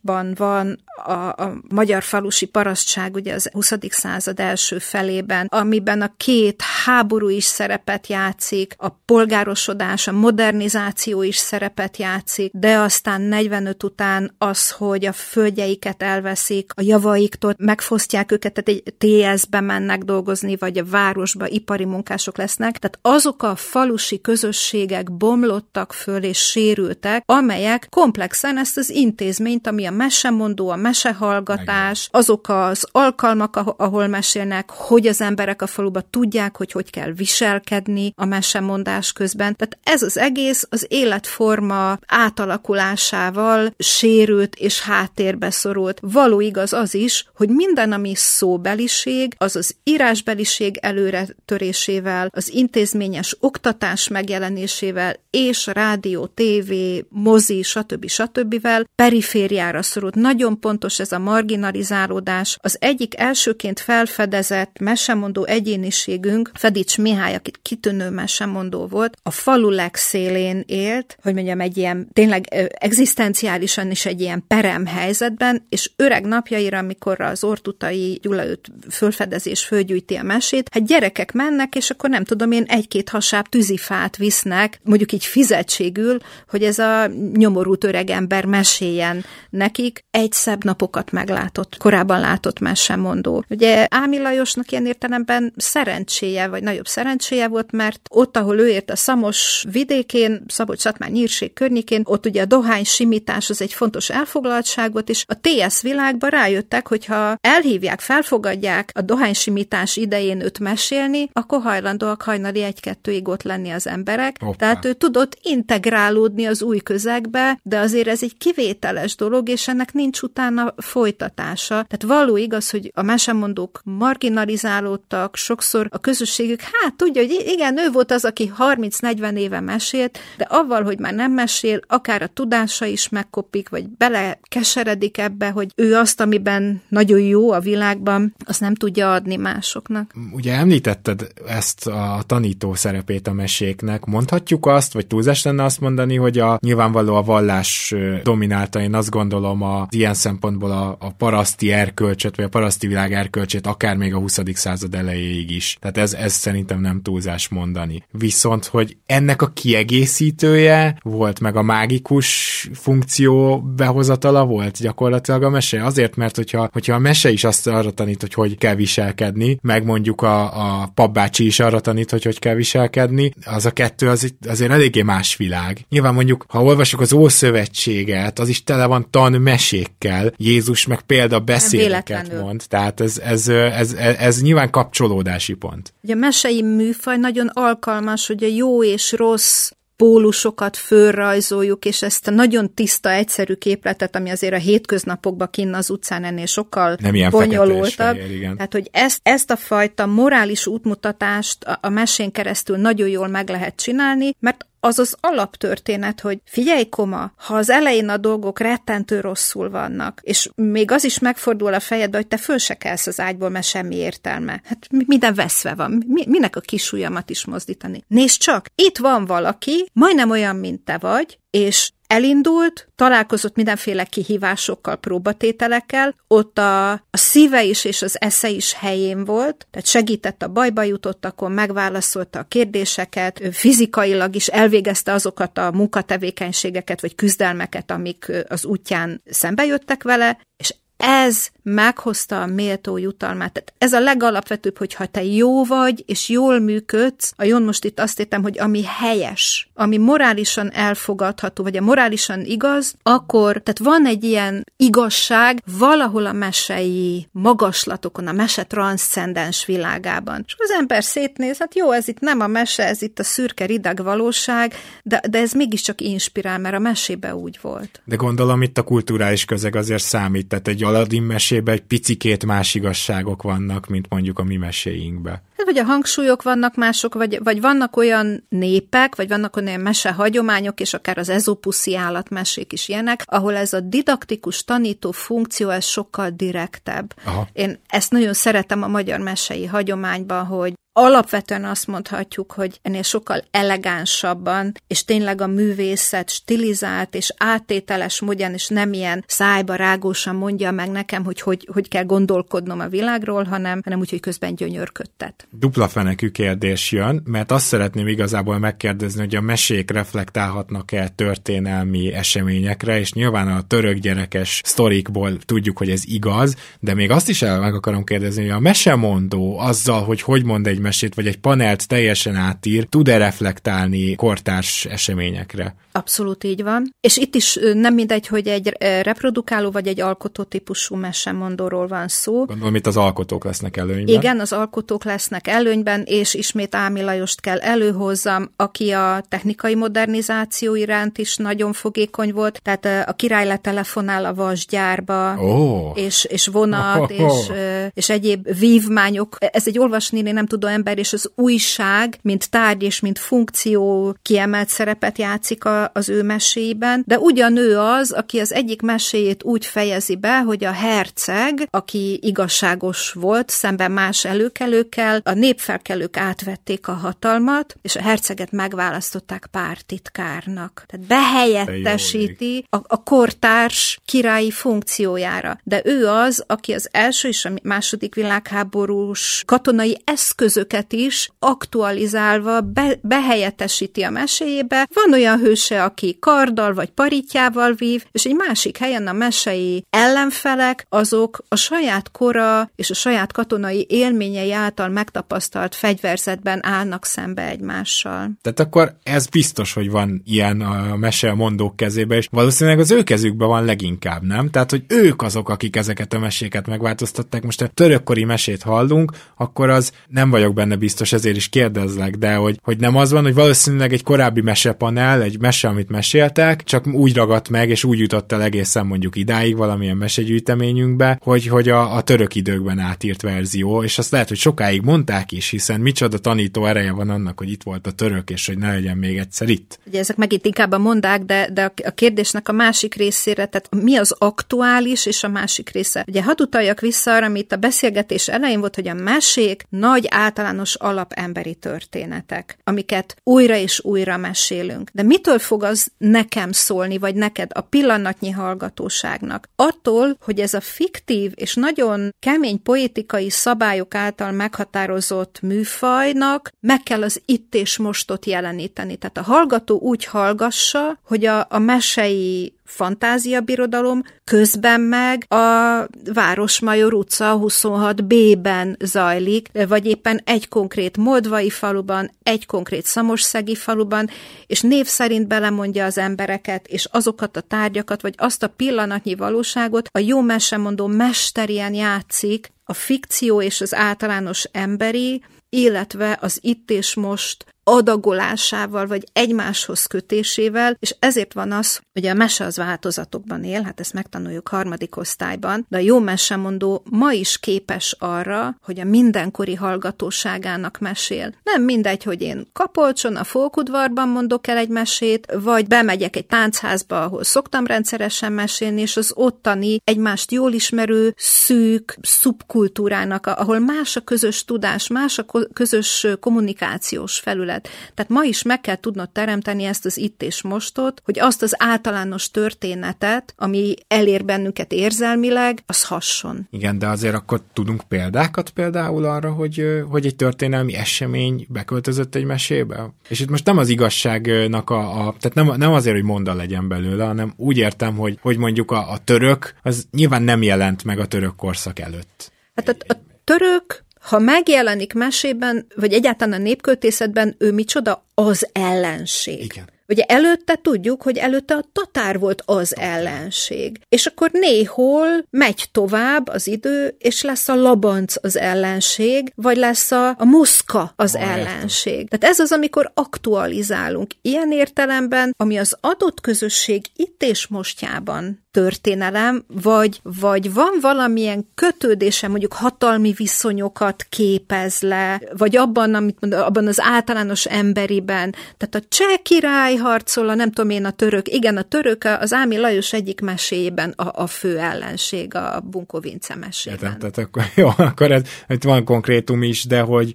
életformaváltásban van a, a magyar falusi parasztság ugye az 20. század első felében, amiben a két háború is szerepet játszik, a polgárosodás, a modernizáció is szerepet játszik, de aztán 45 után az, hogy a földjeiket elveszik, a javaiktól megfosztják őket, tehát egy TS-be mennek dolgozni, vagy a városba ipari munkások lesznek, tehát azok a falusi közösségek bomlottak föl és sérültek, amelyek komplexen ezt az intézményt, ami a mesemondó, a mesehallgatás, azok az alkalmak, ahol mesélnek, hogy az emberek a faluba tudják, hogy hogy kell viselkedni a mesemondás közben. Tehát ez az egész az életforma átalakulásával sérült és háttérbe szorult. Való igaz az is, hogy minden, ami szóbeliség, az az írásbeliség előre törésével, az intézményes oktatás megjelenésével és rádió, tévé, mozi, stb. stb. perifériára szorult. Nagyon pontos ez a marginalizálódás. Az egyik elsőként felfedezett mesemondó egyéniségünk, Fedics Mihály, aki kitűnő mesemondó volt, a falu legszélén élt, hogy mondjam, egy ilyen tényleg egzisztenciálisan is egy ilyen perem helyzetben, és öreg napjaira, amikor az ortutai Gyula őt fölfedezés fölgyűjti a mesét, hát gyerekek mennek, és akkor nem tudom én, egy-két hasáb tűzifát visznek, mondjuk így fizetségül, hogy ez a nyomorult öreg ember meséljen nekik. Egy szebb napokat meglátott, korábban látott mesemondó. Ugye Ámi Lajosnak ilyen értelemben szerencséje, vagy nagyobb szerencséje volt, mert ott, ahol ő ért a Szamos vidékén, Szabolcs-Szatmár nyírség környékén, ott ugye a dohány simítás az egy fontos elfoglaltság volt, és a TS világban rájöttek, hogyha elhívják, felfogadják a dohánysimítás idején őt mesélni, akkor hajlandóak hajnali egy-kettőig ott lenni az emberek. Hoppá. Tehát ő tudott integrálódni az új közegbe, de azért ez egy kivételes dolog, és és ennek nincs utána folytatása. Tehát való igaz, hogy a mesemondók marginalizálódtak, sokszor a közösségük, hát tudja, hogy igen, ő volt az, aki 30-40 éve mesélt, de avval, hogy már nem mesél, akár a tudása is megkopik, vagy bele keseredik ebbe, hogy ő azt, amiben nagyon jó a világban, azt nem tudja adni másoknak. Ugye említetted ezt a tanító szerepét a meséknek. Mondhatjuk azt, vagy túlzás lenne azt mondani, hogy a nyilvánvaló a vallás dominálta, én azt gondolom a ilyen szempontból a, a paraszti erkölcsöt, vagy a paraszti világ erkölcsét, akár még a 20. század elejéig is. Tehát ez, ez szerintem nem túlzás mondani. Viszont, hogy ennek a kiegészítője volt, meg a mágikus funkció behozatala volt gyakorlatilag a mese. Azért, mert hogyha, hogyha a mese is azt arra tanít, hogy hogy kell viselkedni, meg mondjuk a, a papbácsi is arra tanít, hogy hogy kell viselkedni, az a kettő az, azért eléggé más világ. Nyilván mondjuk, ha olvasok az Ószövetséget, az is tele van tan mesékkel, Jézus meg példa beszéleket mond, tehát ez, ez, ez, ez, ez nyilván kapcsolódási pont. Ugye a mesei műfaj nagyon alkalmas, hogy a jó és rossz pólusokat fölrajzoljuk, és ezt a nagyon tiszta, egyszerű képletet, ami azért a hétköznapokban kinn az utcán ennél sokkal Nem bonyolultabb. Tehát, hogy ezt, ezt a fajta morális útmutatást a, a mesén keresztül nagyon jól meg lehet csinálni, mert az az alaptörténet, hogy figyelj koma, ha az elején a dolgok rettentő rosszul vannak, és még az is megfordul a fejedbe, hogy te föl se kelsz az ágyból, mert semmi értelme. Hát minden veszve van. Mi, minek a kisujjamat is mozdítani? Nézd csak, itt van valaki, majdnem olyan, mint te vagy, és elindult, találkozott mindenféle kihívásokkal, próbatételekkel, ott a, a szíve is és az esze is helyén volt, tehát segített a bajba jutottakon, megválaszolta a kérdéseket, fizikailag is elvégezte azokat a munkatevékenységeket vagy küzdelmeket, amik az útján szembe jöttek vele, és ez meghozta a méltó jutalmát. Tehát ez a legalapvetőbb, hogyha te jó vagy, és jól működsz, a jön most itt azt értem, hogy ami helyes, ami morálisan elfogadható, vagy a morálisan igaz, akkor, tehát van egy ilyen igazság valahol a mesei magaslatokon, a mese transzcendens világában. És az ember szétnéz, hát jó, ez itt nem a mese, ez itt a szürke rideg valóság, de, de ez mégiscsak inspirál, mert a mesébe úgy volt. De gondolom itt a kulturális közeg azért számít, tehát egy Aladdin mesében egy picikét más igazságok vannak, mint mondjuk a mi meséinkbe. Hát, vagy a hangsúlyok vannak mások, vagy, vagy vannak olyan népek, vagy vannak olyan mese hagyományok, és akár az ezopuszi állatmesék is ilyenek, ahol ez a didaktikus tanító funkció, ez sokkal direktebb. Aha. Én ezt nagyon szeretem a magyar mesei hagyományban, hogy alapvetően azt mondhatjuk, hogy ennél sokkal elegánsabban, és tényleg a művészet stilizált és átételes módján, és nem ilyen szájba rágósan mondja meg nekem, hogy hogy, hogy kell gondolkodnom a világról, hanem, hanem úgy, hogy közben gyönyörködtet. Dupla fenekű kérdés jön, mert azt szeretném igazából megkérdezni, hogy a mesék reflektálhatnak-e történelmi eseményekre, és nyilván a török gyerekes sztorikból tudjuk, hogy ez igaz, de még azt is el meg akarom kérdezni, hogy a mesemondó azzal, hogy hogy mond egy mesét, vagy egy panelt teljesen átír, tud-e reflektálni kortárs eseményekre? Abszolút így van. És itt is nem mindegy, hogy egy reprodukáló vagy egy alkotó típusú mesemondóról van szó. Gondolom itt az alkotók lesznek előnyben. Igen, az alkotók lesznek előnyben, és ismét Ámi Lajost kell előhozzam, aki a technikai modernizáció iránt is nagyon fogékony volt, tehát a király letelefonál a vasgyárba, oh. és, és vonat, oh. és, és egyéb vívmányok. Ez egy olvasni nem tudó ember, és az újság, mint tárgy és mint funkció kiemelt szerepet játszik a, az ő meséjében, de ugyan ő az, aki az egyik meséjét úgy fejezi be, hogy a herceg, aki igazságos volt szemben más előkelőkkel, a népfelkelők átvették a hatalmat, és a herceget megválasztották pártitkárnak. Tehát behelyettesíti a, a kortárs királyi funkciójára. De ő az, aki az első és a második világháborús katonai eszközöket is aktualizálva be, behelyettesíti a meséjébe. Van olyan hőse, aki karddal vagy paritjával vív, és egy másik helyen a mesei ellenfelek, azok a saját kora és a saját katonai élményei által megtapasztalt fegyverzetben állnak szembe egymással. Tehát akkor ez biztos, hogy van ilyen a mese a mondók kezébe, és valószínűleg az ő kezükben van leginkább, nem? Tehát, hogy ők azok, akik ezeket a meséket megváltoztatták. Most a törökkori mesét hallunk, akkor az nem vagyok benne biztos, ezért is kérdezlek, de hogy, hogy nem az van, hogy valószínűleg egy korábbi mesepanel, egy mese, amit meséltek, csak úgy ragadt meg, és úgy jutott el egészen mondjuk idáig valamilyen mesegyűjteményünkbe, hogy, hogy a, a török időkben átírt verzió, és azt lehet, hogy sokáig mondták is, hiszen micsoda tanító ereje van annak, hogy itt volt a török, és hogy ne legyen még egyszer itt. Ugye ezek megint inkább a mondák, de, de a kérdésnek a másik részére, tehát mi az aktuális, és a másik része. Ugye hadd utaljak vissza arra, amit a beszélgetés elején volt, hogy a mesék nagy általános alapemberi történetek, amiket újra és újra mesélünk. De mitől fog az nekem szólni, vagy neked a pillanatnyi hallgatóságnak? Attól, hogy ez a fiktív és nagyon kemény poetikai szabályok által meghatározott műfajnak meg kell az itt és mostot jeleníteni. Tehát a hallgató úgy hallgassa, hogy a, a mesei fantáziabirodalom, közben meg a Városmajor utca 26B-ben zajlik, vagy éppen egy konkrét moldvai faluban, egy konkrét szamosszegi faluban, és név szerint belemondja az embereket, és azokat a tárgyakat, vagy azt a pillanatnyi valóságot a jó mesemondó mesterien játszik, a fikció és az általános emberi, illetve az itt és most adagolásával, vagy egymáshoz kötésével, és ezért van az, hogy a mese az változatokban él, hát ezt megtanuljuk harmadik osztályban, de a jó mesemondó ma is képes arra, hogy a mindenkori hallgatóságának mesél. Nem mindegy, hogy én Kapolcson, a Fókudvarban mondok el egy mesét, vagy bemegyek egy táncházba, ahol szoktam rendszeresen mesélni, és az ottani egymást jól ismerő, szűk szubkultúrának, ahol más a közös tudás, más a közös kommunikációs felület, élet. Tehát ma is meg kell tudnod teremteni ezt az itt és mostot, hogy azt az általános történetet, ami elér bennünket érzelmileg, az hasson. Igen, de azért akkor tudunk példákat például arra, hogy, hogy egy történelmi esemény beköltözött egy mesébe? És itt most nem az igazságnak a, a tehát nem, nem azért, hogy monda legyen belőle, hanem úgy értem, hogy, hogy mondjuk a, a török, az nyilván nem jelent meg a török korszak előtt. Hát a, a török ha megjelenik mesében, vagy egyáltalán a népköltészetben, ő micsoda? Az ellenség. Igen. Ugye előtte tudjuk, hogy előtte a tatár volt az ellenség. És akkor néhol megy tovább az idő, és lesz a labanc az ellenség, vagy lesz a, a muszka az ah, ellenség. Tehát ez az, amikor aktualizálunk. Ilyen értelemben, ami az adott közösség itt és mostjában történelem, vagy, vagy van valamilyen kötődése, mondjuk hatalmi viszonyokat képez le, vagy abban, amit mond, abban az általános emberiben. Tehát a cseh király harcol, a nem tudom én, a török, igen, a török az Ámi Lajos egyik meséjében a, a fő ellenség, a Bunko Vince mesében. Értem, tehát akkor, jó, akkor ez, itt van konkrétum is, de hogy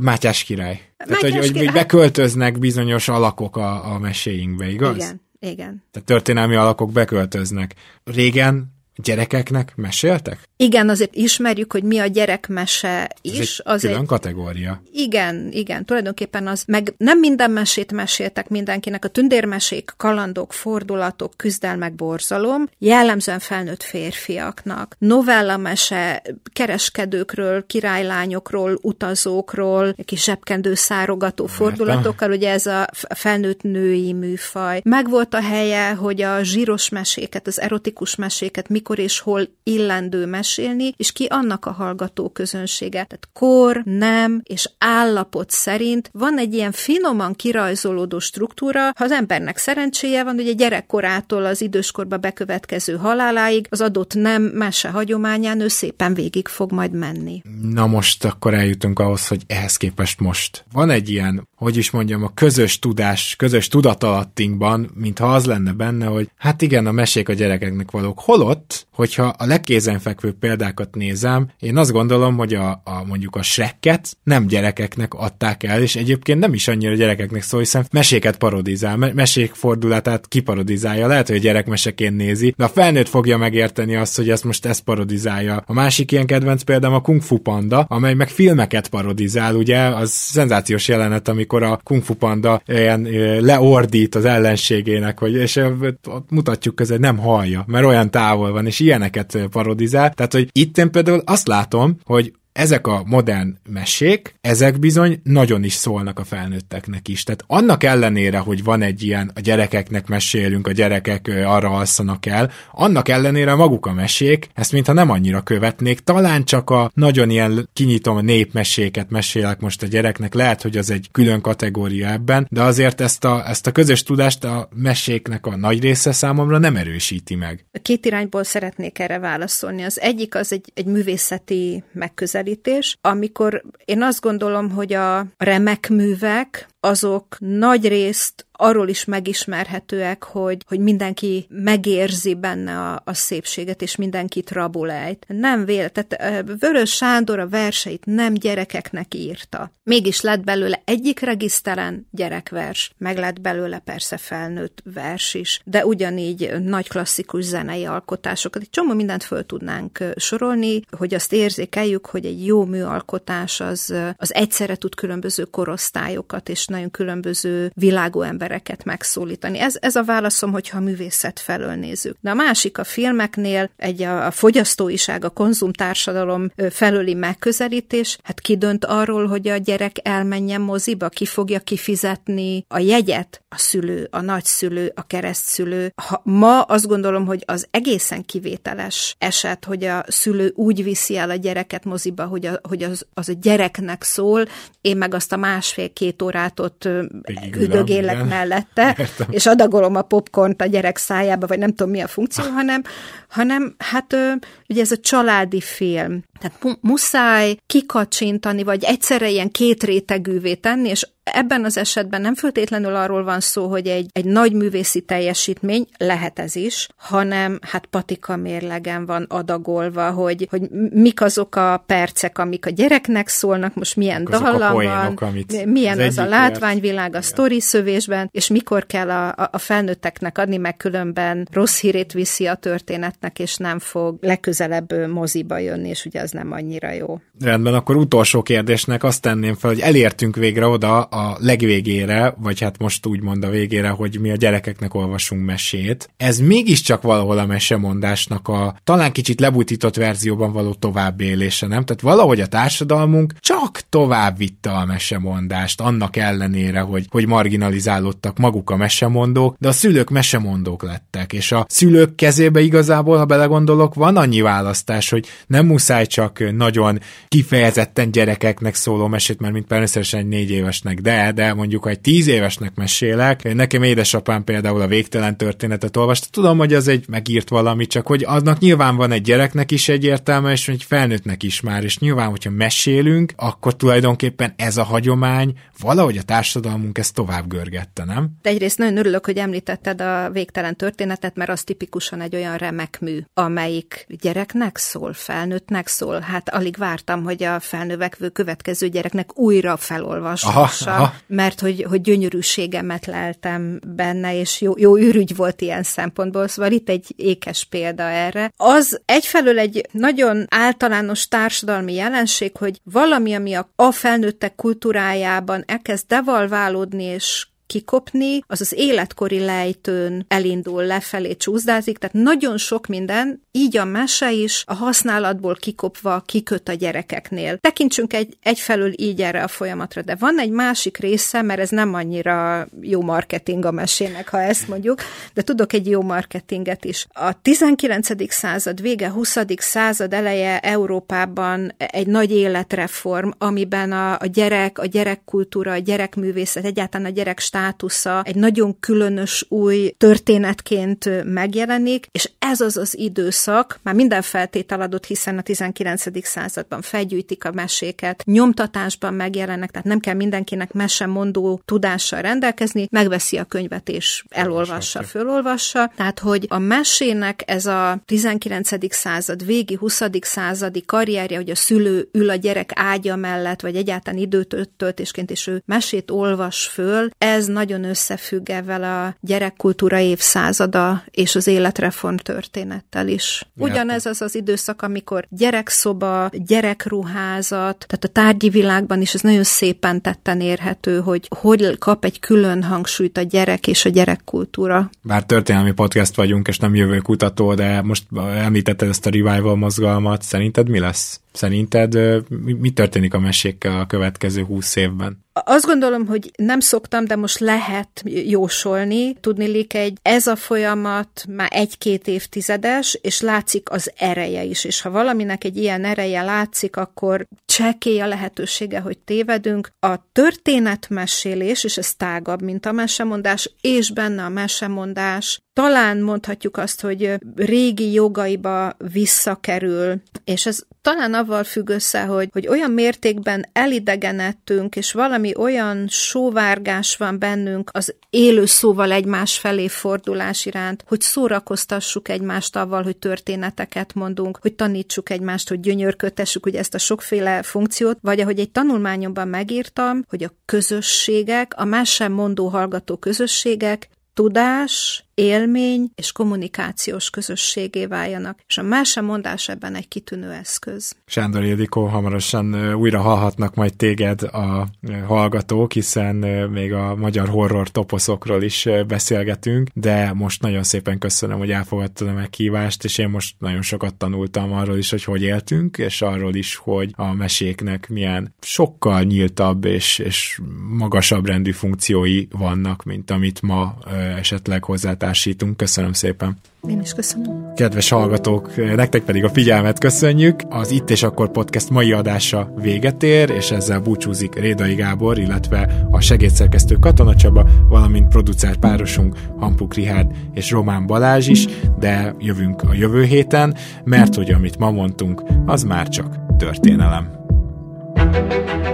Mátyás király. Mátyás tehát, hogy, király. hogy beköltöznek bizonyos alakok a, a meséinkbe, igaz? Igen. Igen. Tehát történelmi alakok beköltöznek. Régen gyerekeknek meséltek? Igen, azért ismerjük, hogy mi a gyerekmese is. Ez egy az külön egy... kategória. Igen, igen, tulajdonképpen az, meg nem minden mesét meséltek mindenkinek, a tündérmesék, kalandok, fordulatok, küzdelmek, borzalom, jellemzően felnőtt férfiaknak. Novella mese kereskedőkről, királylányokról, utazókról, kis zsebkendő szárogató fordulatokkal, ugye ez a felnőtt női műfaj. Megvolt a helye, hogy a zsíros meséket, az erotikus meséket mikor és hol illendő mesélni, és ki annak a hallgató közönsége. Tehát kor, nem és állapot szerint van egy ilyen finoman kirajzolódó struktúra, ha az embernek szerencséje van, hogy a gyerekkorától az időskorba bekövetkező haláláig az adott nem mese hagyományán ő szépen végig fog majd menni. Na most akkor eljutunk ahhoz, hogy ehhez képest most van egy ilyen, hogy is mondjam, a közös tudás, közös tudatalattinkban, mintha az lenne benne, hogy hát igen, a mesék a gyerekeknek valók. Holott hogyha a legkézenfekvő példákat nézem, én azt gondolom, hogy a, a mondjuk a Shrekket nem gyerekeknek adták el, és egyébként nem is annyira gyerekeknek szól, hiszen meséket parodizál, me- mesék fordulatát kiparodizálja. Lehet, hogy a gyerek meseként nézi, de a felnőtt fogja megérteni azt, hogy ezt most ezt parodizálja. A másik ilyen kedvenc példám a Kung Fu Panda, amely meg filmeket parodizál, ugye, az szenzációs jelenet, amikor a Kung Fu Panda ilyen leordít az ellenségének, hogy, és mutatjuk közben, nem hallja, mert olyan távol van, és ilyeneket parodizál. Tehát, hogy itt én például azt látom, hogy ezek a modern mesék, ezek bizony nagyon is szólnak a felnőtteknek is. Tehát annak ellenére, hogy van egy ilyen, a gyerekeknek mesélünk, a gyerekek arra alszanak el, annak ellenére maguk a mesék, ezt mintha nem annyira követnék, talán csak a nagyon ilyen, kinyitom a népmeséket mesélek most a gyereknek, lehet, hogy az egy külön kategória ebben, de azért ezt a, ezt a közös tudást a meséknek a nagy része számomra nem erősíti meg. Két irányból szeretnék erre válaszolni. Az egyik az egy, egy művészeti megközelítés, amikor én azt gondolom, hogy a remek művek azok nagy részt arról is megismerhetőek, hogy, hogy mindenki megérzi benne a, a szépséget, és mindenkit rabulejt. Nem véle, tehát Vörös Sándor a verseit nem gyerekeknek írta. Mégis lett belőle egyik regiszteren gyerekvers, meg lett belőle persze felnőtt vers is, de ugyanígy nagy klasszikus zenei alkotásokat. Egy csomó mindent föl tudnánk sorolni, hogy azt érzékeljük, hogy egy jó műalkotás az, az egyszerre tud különböző korosztályokat és nagyon különböző világú embereket megszólítani. Ez, ez a válaszom, hogyha a művészet felől nézzük. De a másik a filmeknél egy a, a fogyasztóiság, a konzumtársadalom felőli megközelítés, hát ki arról, hogy a gyerek elmenjen moziba, ki fogja kifizetni a jegyet, a szülő, a nagyszülő, a keresztszülő. Ha ma azt gondolom, hogy az egészen kivételes eset, hogy a szülő úgy viszi el a gyereket moziba, hogy, a, hogy az, az a gyereknek szól, én meg azt a másfél-két órát ott üdögélek mellette, Értem. és adagolom a popcornt a gyerek szájába, vagy nem tudom mi a funkció, hanem, hanem hát ugye ez a családi film. Tehát muszáj kikacsintani, vagy egyszerre ilyen kétrétegűvé tenni, és Ebben az esetben nem föltétlenül arról van szó, hogy egy, egy nagy művészi teljesítmény, lehet ez is, hanem hát patika mérlegen van adagolva, hogy, hogy mik azok a percek, amik a gyereknek szólnak, most milyen dallam poénok, van, milyen az, az a látványvilág a sztori szövésben, és mikor kell a, a, felnőtteknek adni, meg különben rossz hírét viszi a történetnek, és nem fog legközelebb moziba jönni, és ugye az nem annyira jó. Rendben, akkor utolsó kérdésnek azt tenném fel, hogy elértünk végre oda, a legvégére, vagy hát most úgy mond a végére, hogy mi a gyerekeknek olvasunk mesét. Ez mégiscsak valahol a mesemondásnak a talán kicsit lebutított verzióban való továbbélése, nem? Tehát valahogy a társadalmunk csak tovább vitte a mesemondást, annak ellenére, hogy, hogy marginalizálódtak maguk a mesemondók, de a szülők mesemondók lettek, és a szülők kezébe igazából, ha belegondolok, van annyi választás, hogy nem muszáj csak nagyon kifejezetten gyerekeknek szóló mesét, mert mint persze egy négy évesnek de, de mondjuk, ha egy tíz évesnek mesélek, nekem édesapám például a végtelen történetet olvasta, tudom, hogy az egy megírt valami, csak hogy annak nyilván van egy gyereknek is egy értelme, és egy felnőttnek is már, és nyilván, hogyha mesélünk, akkor tulajdonképpen ez a hagyomány valahogy a társadalmunk ezt tovább görgette, nem? De egyrészt nagyon örülök, hogy említetted a végtelen történetet, mert az tipikusan egy olyan remek mű, amelyik gyereknek szól, felnőttnek szól. Hát alig vártam, hogy a felnövekvő következő gyereknek újra felolvassa Aha. mert hogy, hogy gyönyörűségemet leltem benne, és jó, jó űrügy volt ilyen szempontból, szóval itt egy ékes példa erre. Az egyfelől egy nagyon általános társadalmi jelenség, hogy valami, ami a, a felnőttek kultúrájában elkezd devalválódni, és kikopni, az az életkori lejtőn elindul lefelé, csúszdázik, tehát nagyon sok minden, így a mese is a használatból kikopva kiköt a gyerekeknél. Tekintsünk egy, egyfelől így erre a folyamatra, de van egy másik része, mert ez nem annyira jó marketing a mesének, ha ezt mondjuk, de tudok egy jó marketinget is. A 19. század vége, 20. század eleje Európában egy nagy életreform, amiben a, a gyerek, a gyerekkultúra, a gyerekművészet, egyáltalán a gyerek státusza egy nagyon különös új történetként megjelenik, és ez az az időszak, már minden feltétel adott, hiszen a 19. században felgyűjtik a meséket, nyomtatásban megjelennek, tehát nem kell mindenkinek mesemondó tudással rendelkezni, megveszi a könyvet és elolvassa, fölolvassa. Tehát, hogy a mesének ez a 19. század végi, 20. századi karrierje, hogy a szülő ül a gyerek ágya mellett, vagy egyáltalán időt töltésként, és ő mesét olvas föl, ez ez nagyon összefügg ezzel a gyerekkultúra évszázada és az életreform történettel is. Ugyanez az az időszak, amikor gyerekszoba, gyerekruházat, tehát a tárgyi világban is ez nagyon szépen tetten érhető, hogy hogy kap egy külön hangsúlyt a gyerek és a gyerekkultúra. Bár történelmi podcast vagyunk, és nem jövő kutató, de most említetted ezt a revival mozgalmat, szerinted mi lesz? Szerinted mi történik a mesékkel a következő húsz évben? Azt gondolom, hogy nem szoktam, de most lehet jósolni. Tudni egy, ez a folyamat már egy-két évtizedes, és látszik az ereje is. És ha valaminek egy ilyen ereje látszik, akkor csekély a lehetősége, hogy tévedünk. A történetmesélés, és ez tágabb, mint a mesemondás, és benne a mesemondás, talán mondhatjuk azt, hogy régi jogaiba visszakerül, és ez talán avval függ össze, hogy, hogy olyan mértékben elidegenettünk, és valami olyan sóvárgás van bennünk az élő szóval egymás felé fordulás iránt, hogy szórakoztassuk egymást avval, hogy történeteket mondunk, hogy tanítsuk egymást, hogy gyönyörködtessük ugye ezt a sokféle funkciót, vagy ahogy egy tanulmányomban megírtam, hogy a közösségek, a más sem mondó hallgató közösségek tudás, élmény és kommunikációs közösségé váljanak, és a más mondás ebben egy kitűnő eszköz. Sándor Ildikó, hamarosan újra hallhatnak majd téged a hallgatók, hiszen még a magyar horror toposzokról is beszélgetünk, de most nagyon szépen köszönöm, hogy elfogadtad a meghívást, és én most nagyon sokat tanultam arról is, hogy hogy éltünk, és arról is, hogy a meséknek milyen sokkal nyíltabb és, és magasabb rendű funkciói vannak, mint amit ma esetleg hozzá társítunk. Köszönöm szépen! Én is köszönöm. Kedves hallgatók, nektek pedig a figyelmet köszönjük. Az Itt és Akkor podcast mai adása véget ér, és ezzel búcsúzik Rédai Gábor, illetve a segédszerkesztő Katona Csaba, valamint producer párosunk Hampuk Rihárd és Román Balázs is, de jövünk a jövő héten, mert hogy amit ma mondtunk, az már csak történelem. thank